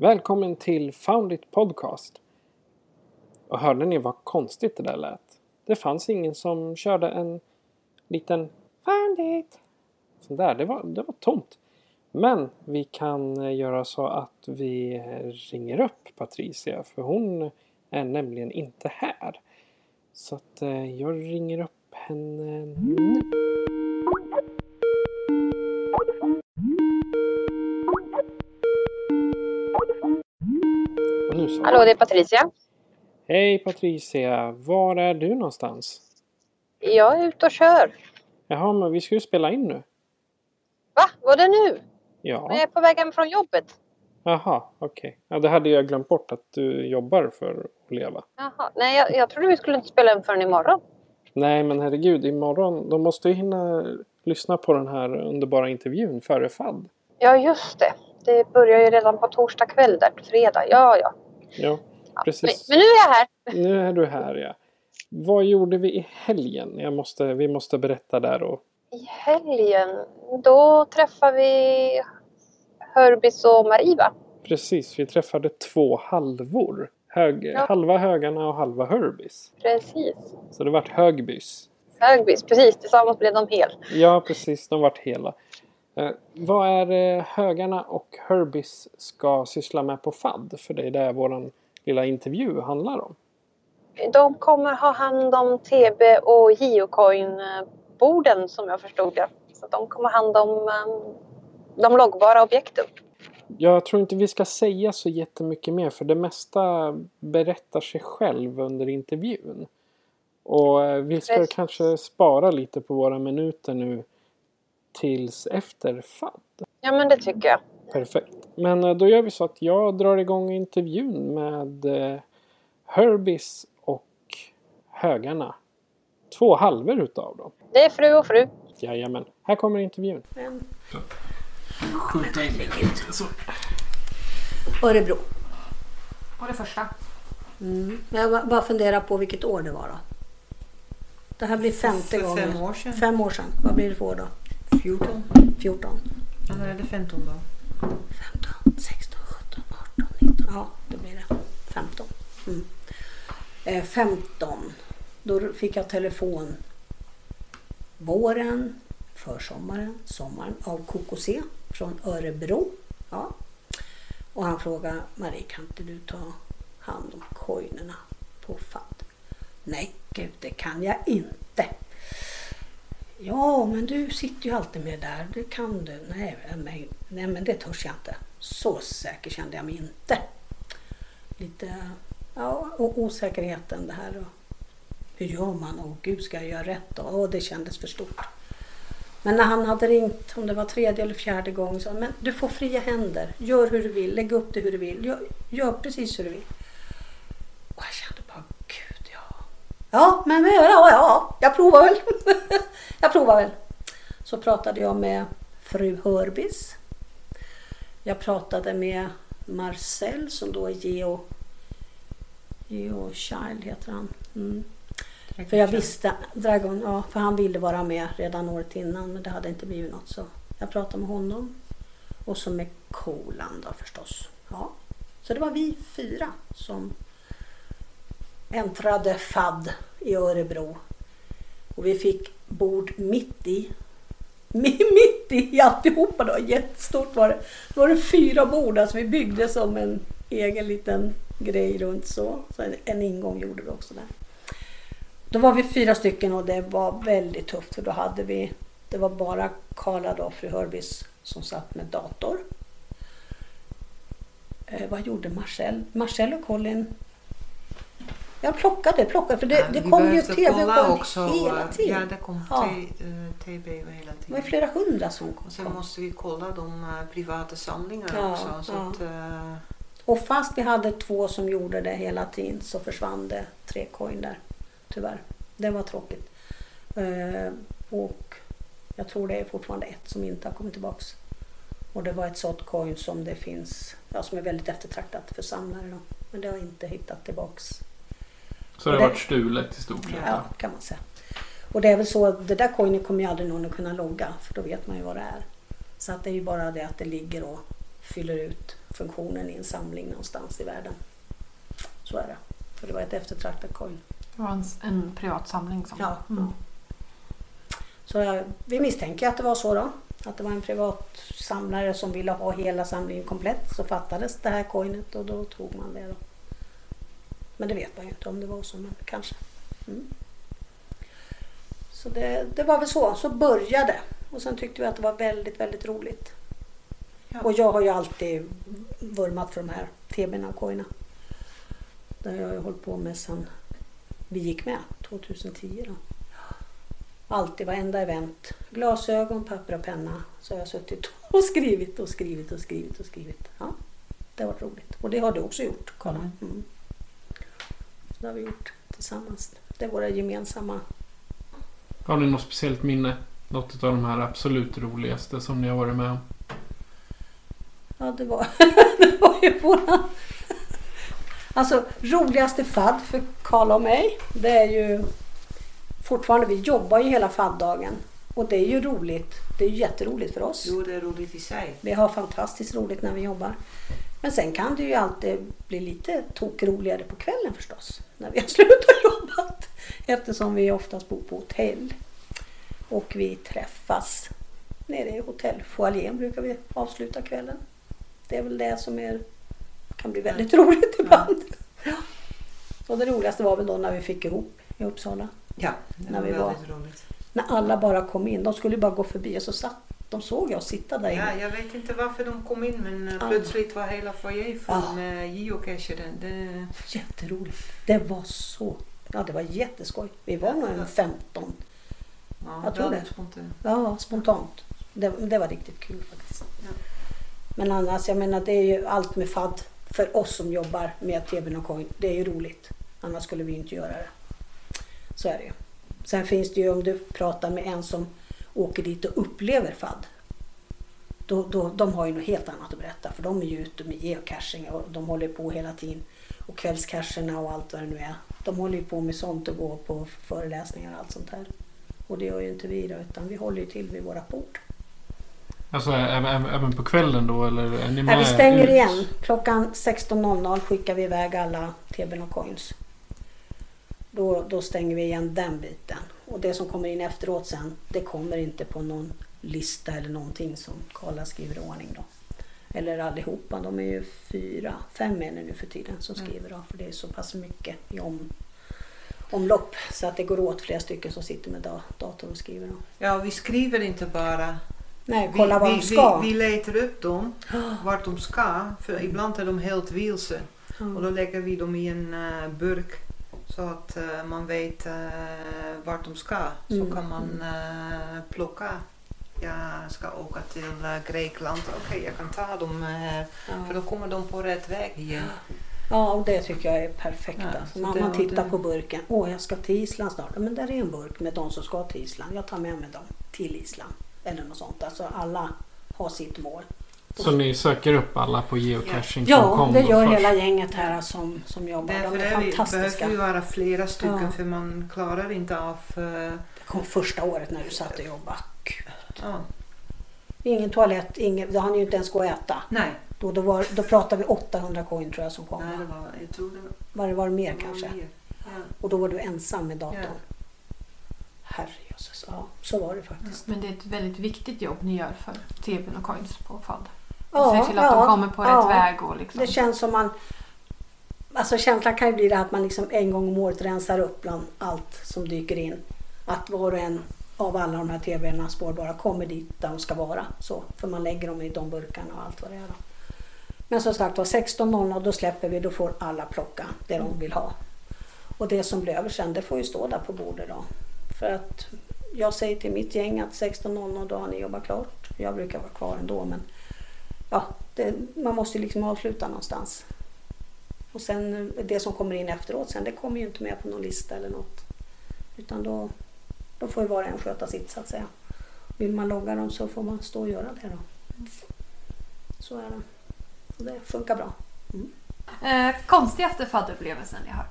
Välkommen till Foundit Podcast. Och hörde ni vad konstigt det där lät? Det fanns ingen som körde en liten Foundit! Sådär, Sån där, det var, det var tomt. Men vi kan eh, göra så att vi eh, ringer upp Patricia för hon är nämligen inte här. Så att eh, jag ringer upp henne nu. Mm. Så. Hallå, det är Patricia. Hej Patricia! Var är du någonstans? Jag är ute och kör. Jaha, men vi ska ju spela in nu. Va? Var det nu? Ja. Jag är på väg hem från jobbet. Jaha, okej. Ja, det hade jag glömt bort att du jobbar för att leva. Jaha. Nej, jag, jag trodde vi skulle inte spela in förrän imorgon. Nej, men herregud, imorgon, de måste ju hinna lyssna på den här underbara intervjun före FAD. Ja, just det. Det börjar ju redan på torsdag kväll där, fredag. Ja, ja. Ja, ja. precis. Men, men nu är jag här. Nu är du här, ja. Vad gjorde vi i helgen? Jag måste, vi måste berätta där och... I helgen, då träffar vi Hörbis och Marie, va? Precis, vi träffade två halvor. Hög, Ja. Halva Högarna och halva Hörbis. Precis. Så det vart Högbys. Högbis, precis. Tillsammans blev de hel. Ja, precis. De vart hela. Eh, vad är det Högarna och Herbis ska syssla med på FAD? För det är det vår lilla intervju handlar om. De kommer ha hand om TB och geocoin-borden som jag förstod det. Så de kommer ha hand om um, de loggbara objekten. Jag tror inte vi ska säga så jättemycket mer för det mesta berättar sig själv under intervjun. Och eh, vi ska Precis. kanske spara lite på våra minuter nu tills efter FAD. Ja, men det tycker jag. Perfekt. Men eh, då gör vi så att jag drar igång intervjun med eh, Herbis och Högarna. Två halvor utav dem. Det är fru och fru. Jajamän. Här kommer intervjun. Örebro. Och det första. Mm. Jag ba- bara funderar på vilket år det var då. Det här blir femte gången. fem år sedan. Fem år sedan. Vad blir det för år då? 14. 14, Ja, när är det 15 då? 15, 16, 17, 18, 19. Ja, då blir det 15. Mm. Eh, 15. Då fick jag telefon våren, försommaren, sommaren av KKC från Örebro. Ja. Och han frågade Marie, kan inte du ta hand om coinerna på FAD? Nej, gud, det kan jag inte. Ja, men du sitter ju alltid med där. Det kan du. Nej, men, nej, men det törs jag inte. Så säker kände jag mig inte. Lite ja, och osäkerheten det här. Och hur gör man? Åh gud, ska jag göra rätt då? Och det kändes för stort. Men när han hade ringt, om det var tredje eller fjärde gången, sa han, men du får fria händer. Gör hur du vill, lägg upp det hur du vill. Gör, gör precis hur du vill. Och jag kände bara, gud ja. Ja, men ja, ja, ja jag provar väl. jag provar väl. Så pratade jag med fru Hörbis. Jag pratade med Marcel som då är Geo... Geo Child heter han. Mm. För jag visste, Dragon, ja, för han ville vara med redan året innan men det hade inte blivit något så jag pratade med honom. Och så med Kolan då förstås. Ja. Så det var vi fyra som äntrade FAD i Örebro. Och vi fick bord mitt i. Mitt i alltihopa då, jättestort var det. Då var det fyra bord, alltså vi byggde som en egen liten grej runt så. så en, en ingång gjorde vi också där. Då var vi fyra stycken och det var väldigt tufft för då hade vi, det var bara Karla då, fru Hörbis, som satt med dator. Eh, vad gjorde Marcel? Marcel och Colin jag plockade, plockade, för det, Ja, det kom ju tv kom också, hela tiden. Ja, det kom Ja. T- eh, hela Det var tiden. flera hundra som kom. Och sen måste vi kolla de eh, privata samlingarna Ja, också. Så att, eh, Och fast vi hade två som gjorde det hela tiden så försvann det tre coin där. Tyvärr. Det var tråkigt. Och jag tror det är fortfarande ett som inte har kommit tillbaks. Och det var ett sånt coin som det finns, ja, som är väldigt eftertraktat för samlare då. Men det har inte hittat tillbaks. Så det har varit stulet i stort sett? Ja, kan man säga. Och det är väl så att det där coinet kommer ju aldrig någon att kunna logga för då vet man ju vad det är. Så att det är ju bara det att det ligger och fyller ut funktionen i en samling någonstans i världen. Så är det. För det var ett eftertraktat coin. Det var en, en privat samling som... Ja. Mm. Så jag, vi misstänker att det var så då. Att det var en privat samlare som ville ha hela samlingen komplett. Så fattades det här coinet och då tog man det då. Men det vet man ju inte om det var så, men kanske. Mm. Så det, det var väl så. Så började. Och sen tyckte vi att det var väldigt, väldigt roligt. Ja. Och jag har ju alltid vurmat för de här TB'na och coinerna. Det har jag ju hållit på med sedan vi gick med 2010 då. Alltid varenda event. Glasögon, papper och penna. Så har jag suttit och skrivit och skrivit och skrivit och skrivit. Ja, det har varit roligt. Och det har du också gjort, Karin. Mm. Det har vi gjort tillsammans. Det är våra gemensamma. Har ni något speciellt minne? Något av de här absolut roligaste som ni har varit med om? Ja, det var, det var ju våran... Alltså roligaste fadd för Karla och mig. Det är ju fortfarande, vi jobbar ju hela fadddagen. Och det är ju roligt. Det är ju jätteroligt för oss. jo, det är roligt i sig. Vi har fantastiskt roligt när vi jobbar. Men sen kan det ju alltid bli lite tokroligare på kvällen förstås. När vi har slutat jobbat. Eftersom vi oftast bor på hotell. Och vi träffas nere i hotellfoajén brukar vi avsluta kvällen. Det är väl det som är, kan bli väldigt roligt ibland. Ja. Och det roligaste var väl då när vi fick ihop i Uppsala. Ja, det När var vi var- väldigt roligt. När alla bara kom in. De skulle bara gå förbi och så satt de såg jag sitta där inne. Ja, jag vet inte varför de kom in men eh, Ja. plötsligt var hela foajén full Ja. med geocacher. Det, Jätteroligt. Det var så... Ja, det var jätteskoj. Vi var nog en 15. ja, Jag tror det. spontant. Ja, spontant. Det, det var riktigt kul faktiskt. Ja. Men annars, jag menar det är ju allt med fadd för oss som jobbar med TVn och coin. Det är ju roligt. Annars skulle vi inte göra det. Så är det ju. Sen finns det ju om du pratar med en som åker dit och upplever fadd. Då, då, de har ju något helt annat att berätta för de är ju ute med geocaching och de håller på hela tiden. Och kvällscacherna och allt vad det nu är. De håller ju på med sånt och går på föreläsningar och allt sånt här. Och det gör ju inte vi då, utan vi håller ju till vid våra bord. Alltså även, även- även på kvällen då eller är ni med Nej, vi stänger ut? igen. Klockan 16.00 skickar vi iväg alla TB'n och coins. Då, då stänger vi igen den biten. Och det som kommer in efteråt sen, det kommer inte på någon lista eller någonting som Karla skriver i ordning då. Eller allihopa, de är ju fyra, fem är det nu för tiden som skriver då. För det är så pass mycket i om, omlopp. Så att det går åt flera stycken som sitter med da, dator och skriver då. Ja, vi skriver inte bara. Nej, kolla vad vi, de ska. Vi, vi letar upp dem, vart de ska. För ibland är de helt vilse. Och då lägger vi dem i en eh, burk så att eh, man vet uh, vart de ska. Så Mm. kan man eh, plocka. Jag ska åka till eh, Grekland. Okej, jag kan ta dem här. Ja. För då kommer de på rätt väg igen. Ja, och det tycker jag är perfekt. Ja, alltså. så man, man tittar det. på burken. Åh, jag ska till Island snart. Men där är en burk med de som ska till Island. Jag tar med mig dem till Island. Eller något sånt. Alltså alla har sitt mål. Så ni söker upp alla på geocaching.com Ja, det gör först? hela gänget här som, som jobbar. Därför De är är fantastiska. behöver vi vara flera stycken Ja. för man klarar inte av... eh, Det kom första året när du satt och jobbade. Gud. ja. Ingen toalett, ingen, då hann ju inte ens gå och äta. Nej, Då, då, var, då pratade vi 800 coin tror jag som kom. nej, det va? var, jag tror det var, Var det var det mer det var kanske? mer. Ja. Och då var du ensam med datorn. Ja. Herrejösses, ja så var det faktiskt. Men det är ett väldigt viktigt jobb ni gör för TB'n och coins på Ja, Se till att ja, de kommer på ja. rätt väg och liksom. Det känns som man... Alltså känslan kan ju bli det att man liksom en gång om året rensar upp bland allt som dyker in. Att var och en av alla de här TV:na spårbara kommer dit där de ska vara. Så, för man lägger dem i de burkarna och allt vad det är. Då. Men som sagt var 16.00 då släpper vi, då får alla plocka det de vill ha. Och det som blir över sen det får ju stå där på bordet då. För att jag säger till mitt gäng att 16.00 då har ni jobbat klart. Jag brukar vara kvar ändå men ja, det, man måste liksom avsluta någonstans. Och sen det som kommer in efteråt sen det kommer ju inte med på någon lista eller något. Utan då, då får ju var och en sköta sitt så att säga. Vill man logga dem så får man stå och göra det då. Så är det. Och det funkar bra. Mm. Eh, konstigaste fadderupplevelsen jag har?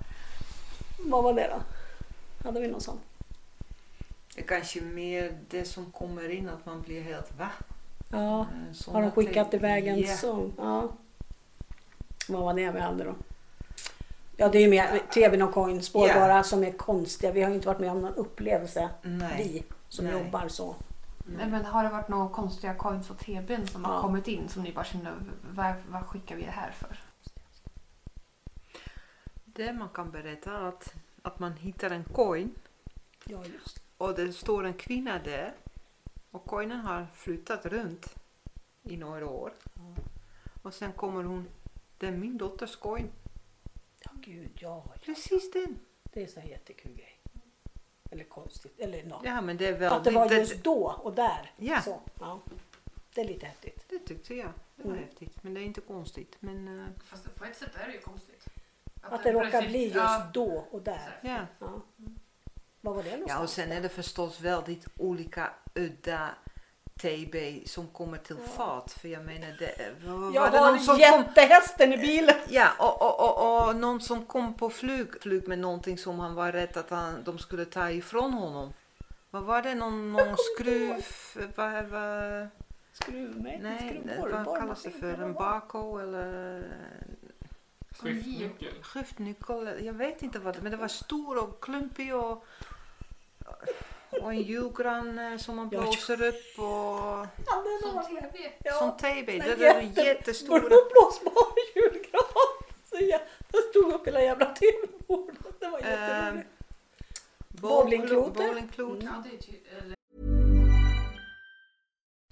Vad var det då? Hade vi någon sån? Det är kanske mer det som kommer in att man blir helt va? Ja, Eh, har såna de skickat ting. iväg en Ja. sån? Ja. Vad var det vi hade då? Ja, det är ju mer TVn och coin spårbara Ja. som är konstiga. Vi har ju inte varit med om någon upplevelse, Nej. vi som Nej. jobbar så. Nej, Men har det varit några konstiga coins och TBn som Ja. har kommit in som ni bara känner, vad, vad skickar vi det här för? Det man kan berätta är att, att man hittar en coin Ja, och det står en kvinna där och coinen har flyttat runt i några år. Och sen kommer hon, det är min dotters coin. Ja, gud, ja. ja. Precis den. Det är så här jättekul grej. Eller konstigt, eller något. Ja men det är Att det väldigt, var just då och där. Ja. Så, ja. Det är lite häftigt. det tyckte jag. Det var Mm. häftigt. Men det är inte konstigt. Men eh, Fast på ett sätt är det ju konstigt. Att det råkar bli just då och där. ja. Ja. Vad var det någonstans? Ja och sen är det förstås väldigt olika udda TB som kommer till fat. För jag menar det var, Jag det någon som kom jättehästen i bilen. Ja, och, och, och, och någon som kom på flyg, flyg med någonting som han var rädd att han, de skulle ta ifrån honom. Vad var det? Någon, någon skruv? Vad, vad, Skruv med. nej, skruvborr, vad kallas det för? En bako eller Skiftnyckel. skiftnyckel? Jag vet inte vad det men det var stor och klumpig och, och en julgran som man Ja, blåser upp och Ja, det var- TB? Ja, som TB. Det en är jätte- jättestora. Blåsbar julgran. Så jag, jag stod upp hela jävla tv-bordet. Det var jätteroligt. Bowlingklot. Ja, det är ty- eller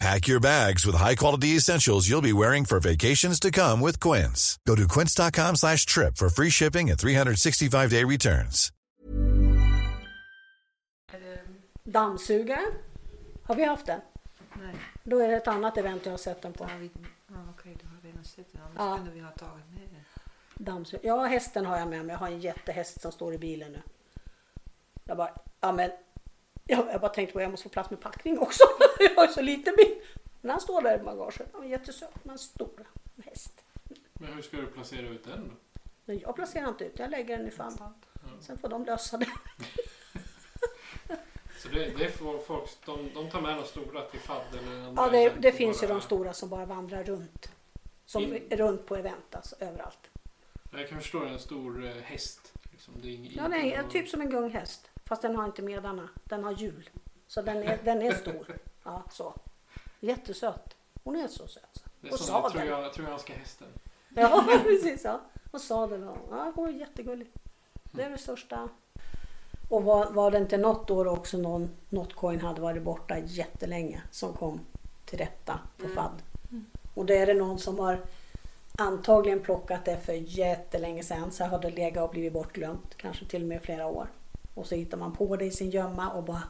Pack your bags with high-quality essentials you'll be wearing for vacations to come with Quince. Go to quince.com slash trip for free shipping and 365-day returns. Dammsugare. Har vi haft den? Nej. Då är det ett annat event jag har sett den på. Ja, vi, ja, okej, du har redan sett den. Annars Ja. kunde vi ha tagit med den. Dammsugare. Ja, hästen har jag med mig. Jag har en jättehäst som står i bilen nu. Jag bara, ja men. Jag, jag bara tänkte på att jag måste få plats med packning också. jag har så liten bil. Men han står där i bagaget. Han är jättesöt, men stor häst. Men hur ska du placera ut den då? Men jag placerar inte ut, jag lägger den i famn. Sen får de lösa det. Så det, det får folk, de, de tar med de stora till FAD eller Ja, det, det finns ju de stora som bara vandrar runt. Som In. är runt på event, alltså överallt. Jag kan förstå en stor eh, häst. Liksom. Det är ing- Ja, nej, någon- typ som en gunghäst. Fast den har inte medarna. Den har hjul. Så den är, den är stor. Ja, så. Jättesöt. Hon är så söt. Det är Och som sadeln. trojan- trojanska hästen. Ja, precis. Ja. Och sadeln. och- Ja, hon är jättegullig. Det är det största. Och var, var det inte något år också någon, något coin hade varit borta jättelänge som kom till rätta på FAD. Och det är det någon som har antagligen plockat det för jättelänge sedan så har det legat och blivit bortglömt. Kanske till och med flera år. Och så hittar man på det i sin gömma och bara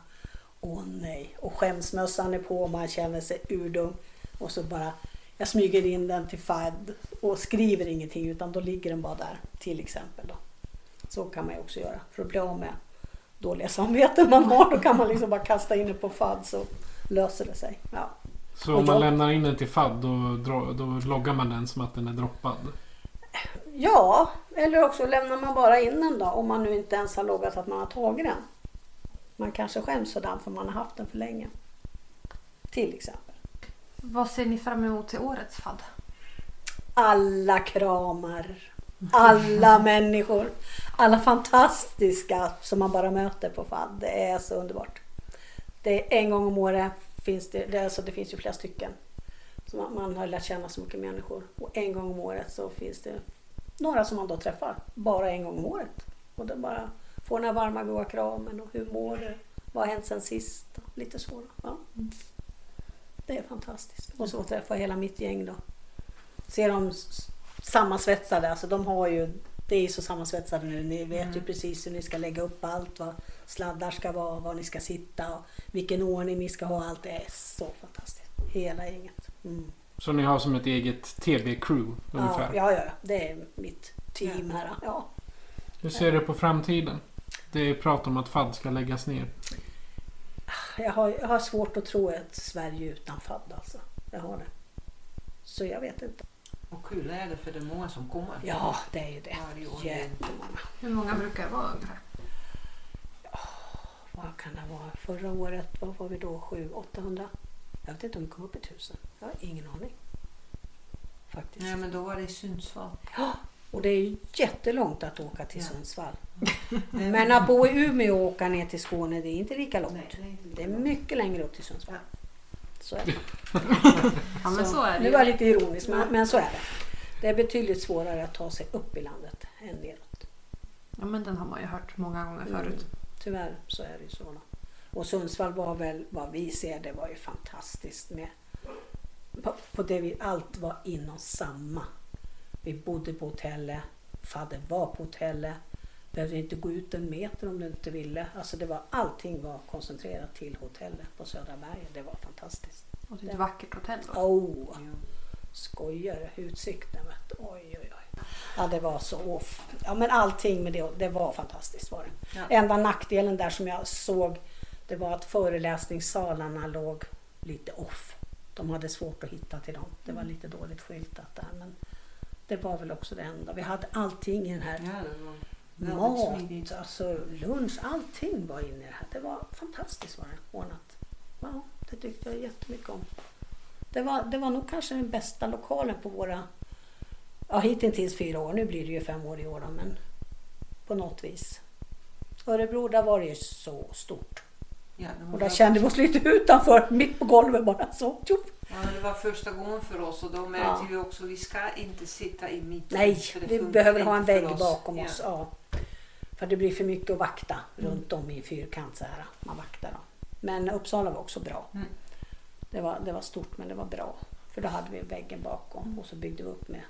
åh nej. Och skämsmössan är på och man känner sig urdum. Och så bara, jag smyger in den till FAD och skriver ingenting utan då ligger den bara där till exempel. Då. Så kan man ju också göra för att bli av med dåliga samveten man har. Då kan man liksom bara kasta in det på FAD så löser det sig. Ja. Så om man lämnar in den till FAD då, då loggar man den som att den är droppad? Ja, eller också lämnar man bara in den då om man nu inte ens har loggat att man har tagit den. Man kanske skäms sådär för man har haft den för länge. Till exempel. Vad ser ni fram emot till årets FAD? Alla kramar. Alla människor. Alla fantastiska som man bara möter på FAD. Det är så underbart. Det är en gång om året finns det, det, alltså, det finns ju flera stycken. Så man, man har lärt känna så mycket människor. Och en gång om året så finns det några som man då träffar. Bara en gång om året. Och det bara får den här varma goa kramen och hur mår du? Vad har hänt sen sist? Lite så. Ja. Det är fantastiskt. Och så träffa hela mitt gäng då. Se dem sammansvetsade. Alltså de har ju, det är ju så sammansvetsade nu. Ni vet ju precis hur ni ska lägga upp allt. Vad sladdar ska vara, var ni ska sitta och vilken ordning ni ska ha. Allt det är så fantastiskt. Hela gänget. Mm. Så ni har som ett eget TB-crew Ja, ungefär? ja, ja, det är mitt team här. Ja. Hur ser du på framtiden? Det är prat om att FAD ska läggas ner. Jag, har, jag har svårt att tro ett Sverige utan FAD alltså. Jag har det. Så jag vet inte. Och kul är det för det är många som kommer. Ja, det är ju det. Jättemånga. Hur många brukar det vara ungefär? Vad kan det vara? Förra året, vad var vi då? 7 800 Jag vet inte om vi kom upp i tusen. Jag har ingen aning. Faktiskt. Nej men då var det i Sundsvall. Och det är ju jättelångt att åka till Ja. Sundsvall. Men att bo i Umeå och åka ner till Skåne, det är inte lika långt. Nej, det är inte lika Det är långt. mycket längre upp till Sundsvall. Så är det. Ja men så är det Nu var jag lite ironisk, men, men så är det. Det är betydligt svårare att ta sig upp i landet än neråt. Ja men den har man ju hört många gånger Mm. förut. Tyvärr så är det ju så. Då. Och Sundsvall var väl, vad vi ser, det var ju fantastiskt med på, på det vi, allt var inom samma. Vi bodde på hotellet, fadder var på hotellet, behövde inte gå ut en meter om du inte ville. Alltså det var, allting var koncentrerat till hotellet på Södra berget. Det var fantastiskt. Och det är ett vackert hotell då. Oh, skojare, utsikten vet du. Oj, oj, oj. Ja, det var så off. Ja, men allting med det, det var fantastiskt var det. Ja. Enda nackdelen där som jag såg, det var att föreläsningssalarna låg lite off. De hade svårt att hitta till dem. Det var lite dåligt skyltat där, men det var väl också det enda. Vi hade allting i den här Ja, mat, alltså lunch, allting var inne i det här. Det var fantastiskt var det ordnat. Ja, det tyckte jag jättemycket om. Det var, det var nog kanske den bästa lokalen på våra, ja hittills fyra år. Nu blir det ju fem år i år då, men på något vis. Örebro, där var det ju så stort. Och där kände vi oss lite utanför, mitt på golvet bara så. Ja, det var första gången för oss och då märkte Ja. vi också att vi ska inte sitta i mitten. Nej, vi behöver ha en vägg oss. bakom Ja. oss. Ja. För det blir för mycket att vakta runt om i fyrkant så här. Man vaktar dem. Men Uppsala var också bra. Mm. Det, var, det var stort men det var bra. För då hade vi väggen bakom och så byggde vi upp med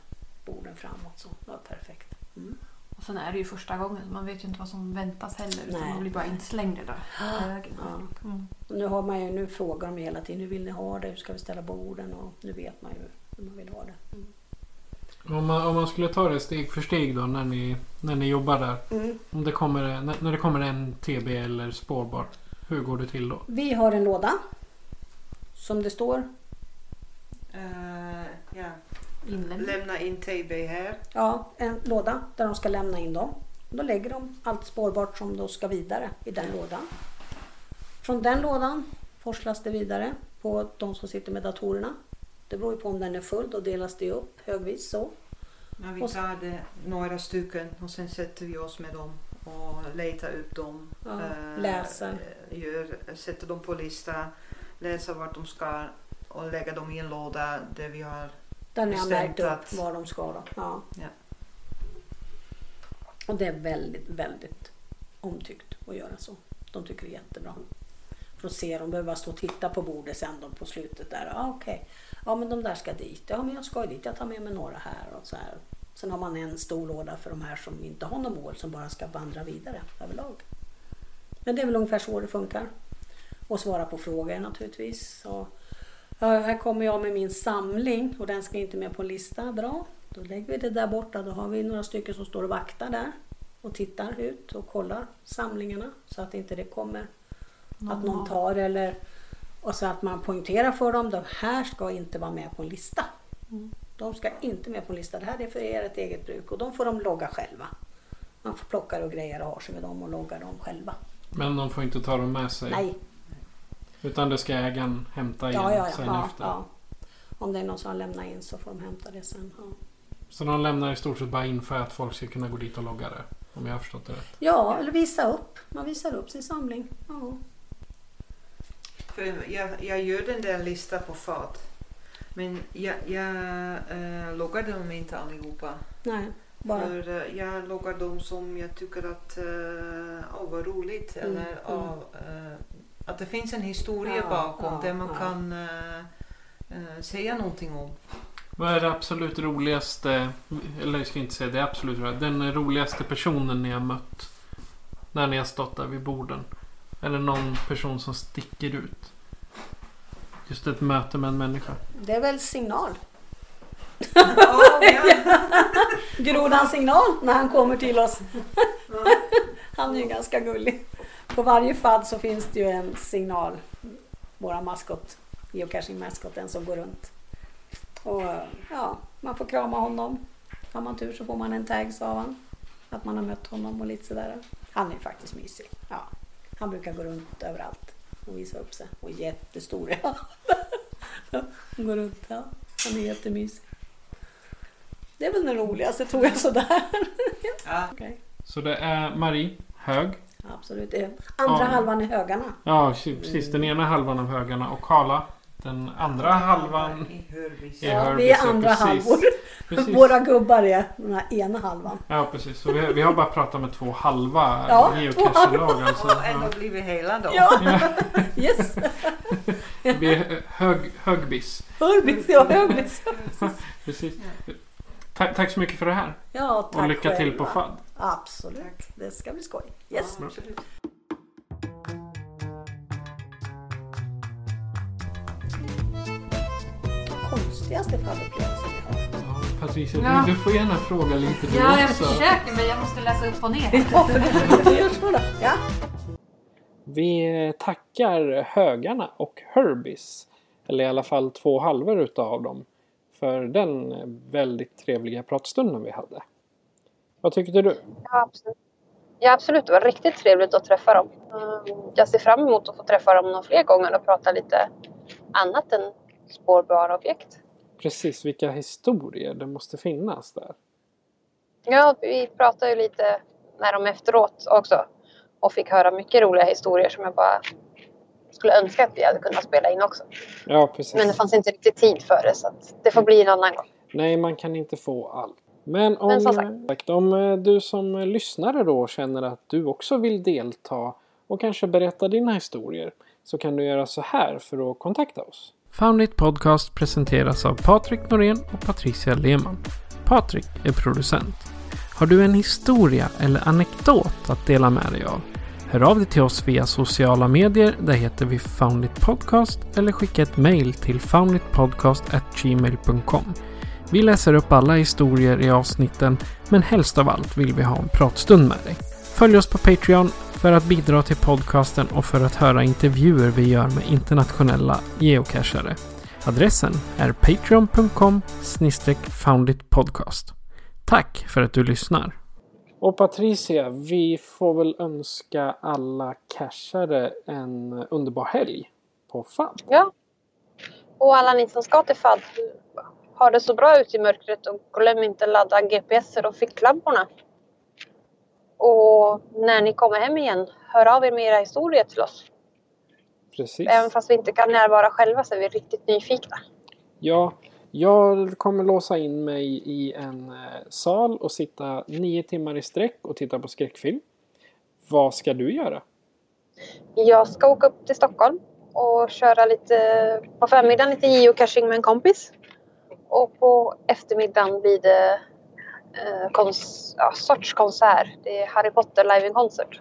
borden framåt. Så det var perfekt. Mm. Och sen är det ju första gången. så Man vet ju inte vad som väntas heller. Utan Nej. man blir bara inslängd i det. Ja. Mm. Nu, har man ju, nu frågar de hela tiden hur vill ni ha det? Hur ska vi ställa borden? Och nu vet man ju hur man vill ha det. Mm. Om man, om man skulle ta det steg för steg då när ni, när ni jobbar där. Mm. Om det kommer, när, när det kommer en TB eller spårbar. Hur går det till då? Vi har en låda. Som det står. Inlämning. Lämna in TB här. Ja, en låda där de ska lämna in dem. Då lägger de allt spårbart som då ska vidare i den lådan. Från den lådan forslas det vidare på de som sitter med datorerna. Det beror ju på om den är full, då delas det upp högvis så. Ja, vi tar det, några stycken och sen sätter vi oss med dem och letar upp dem. Ja, eh, läser. Gör, sätter dem på lista, läser vart de ska och lägger dem i en låda där vi har Där ni har märkt upp var de ska då. Ja. Ja. Och det är väldigt, väldigt omtyckt att göra så. De tycker det är jättebra. För att se, de behöver bara stå och titta på bordet sen då på slutet där. Ja, okej. Ja, men de där ska dit. Ja, men jag ska dit. Jag tar med mig några här och så här. Sen har man en stor låda för de här som inte har något mål som bara ska vandra vidare överlag. Men det är väl ungefär så det funkar. och svara på frågor naturligtvis. Så, ja, här kommer jag med min samling och den ska inte med på en lista. Bra, då lägger vi det där borta. Då har vi några stycken som står och vaktar där och tittar ut och kollar samlingarna så att inte det kommer att någon tar eller och så att man poängterar för dem, de här ska inte vara med på en lista. De ska inte med på en lista, det här är för ert eget bruk och de får de logga själva. Man får plocka och grejer och ha sig med dem och logga dem själva. Men de får inte ta dem med sig? Nej, Utan det ska ägaren hämta igen ja, ja, ja, sen ja, efter? ja. Om det är någon som har lämnat in så får de hämta det sen. Ja, Så de lämnar i stort sett bara in för att folk ska kunna gå dit och logga det? Om jag har förstått det rätt? ja eller visa upp. Man visar upp sin samling. Ja. För jag, jag gör den där listan på fat. Men jag, jag äh, loggar dem inte allihopa. Nej, bara. För eh, jag loggar dem som jag tycker att uh, oh, vad roligt. Mm, Eller mm. oh, eh, att det finns en historia Ja, bakom ja, där man ja. kan eh, eh, säga någonting om. Vad är det absolut roligaste, eller jag ska inte säga det absolut roligaste, den roligaste personen ni har mött? När ni har stått där vid borden? Är det någon person som sticker ut? Just ett möte med en människa. Det är väl signal. Grodan signal när han kommer till oss. Han är ju ganska gullig. På varje fadd så finns det ju en signal. Våra maskot, geocaching-maskoten som går runt. Och ja, man får krama honom. Har man tur så får man en tag av han. Att man har mött honom och lite sådär. Han är faktiskt mysig. Ja, han brukar gå runt överallt och visa upp sig. Och jättestor. Ja. Han går runt, ja. Han är jättemysig. Det är väl den roligaste tror jag sådär. Ja. Okej. Så det är Marie, hög. Absolut. Det är andra Ja. halvan i högarna. Ja, precis. Den ena halvan av högarna. Och Karla, den andra halvan. I Hörbis. Ja, vi är ja, andra precis. halvor. Precis. Våra gubbar är den här ena halvan. Ja, precis. Så vi, vi har bara pratat med två halva Ja, geocache-lag. Alltså. Och ändå blivit hela då. Ja, yes. Vi är hög, högbis. Hörbis, ja, högbis. Precis. Tack, tack så mycket för det här. Ja, tack Och lycka till själva. på FAD. Absolut, det ska bli skoj. Yes. Ja. Konstigaste faddupplevelsen vi har. Ja, Patricia, Ja. du, du får gärna fråga lite du Ja, jag också. försöker men jag måste läsa upp och ner. Ja. Vi tackar högarna och Herbies, eller i alla fall två halvor utav dem, för den väldigt trevliga pratstunden vi hade. Vad tyckte du? Ja, absolut. Ja, absolut. Det var riktigt trevligt att träffa dem. Mm, Jag ser fram emot att få träffa dem några fler gånger och prata lite annat än spårbara objekt. Precis vilka historier det måste finnas där. Ja, vi pratade ju lite med dem efteråt också och fick höra mycket roliga historier som jag bara skulle önska att vi hade kunnat spela in också. Ja, precis. Men det fanns inte riktigt tid för det så att det får bli en annan gång. Nej, man kan inte få allt. Men om, Men som sagt. om eh, du som lyssnare då känner att du också vill delta och kanske berätta dina historier så kan du göra så här för att kontakta oss. Foundit Podcast presenteras av Patrik Norén och Patricia Lehmann. Patrik är producent. Har du en historia eller anekdot att dela med dig av? Hör av dig till oss via sociala medier. Där heter vi Foundit Podcast eller skicka ett mail till founditpodcast@gmail.com. Vi läser upp alla historier i avsnitten men helst av allt vill vi ha en pratstund med dig. Följ oss på Patreon för att bidra till podcasten och för att höra intervjuer vi gör med internationella geocachare. Adressen är patreon.com founditpodcast. Tack för att du lyssnar. Och Patricia, vi får väl önska alla cashare en underbar helg på FAD. Ja. Och alla ni som ska till FAD, ha det så bra ute i mörkret och glöm inte ladda GPSer och ficklamporna. Och när ni kommer hem igen, hör av er med era historier till oss. Precis. Även fast vi inte kan närvara själva så är vi riktigt nyfikna. Ja, jag kommer låsa in mig i en eh, sal och sitta nio timmar i sträck och titta på skräckfilm. Vad ska du göra? Jag ska åka upp till Stockholm och köra lite på förmiddagen lite geocaching med en kompis. Och på eftermiddagen blir det eh, kons- ja, sorts konsert. Det är Harry Potter live in concert.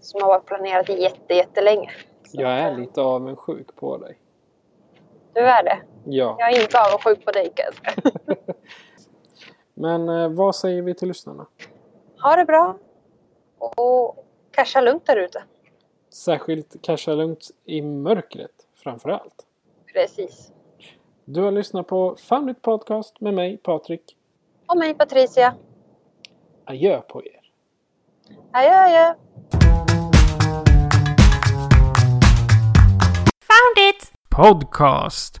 Som har varit planerat jätte, jättelänge. Jag är lite avundsjuk på dig. Du är det. Ja. Jag är inte avundsjuk på dig kan jag säga. Men eh, vad säger vi till lyssnarna? Ha det bra. Och casha lugnt där ute. Särskilt casha lugnt i mörkret framför allt. Precis. Du har lyssnat på Found It Podcast med mig, Patrik. Och mig Patricia. Adjö på er. Adjö adjö. Found it! Podcast.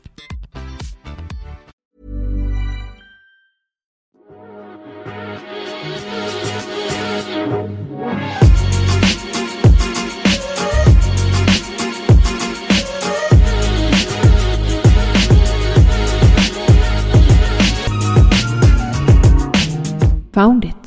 Found it.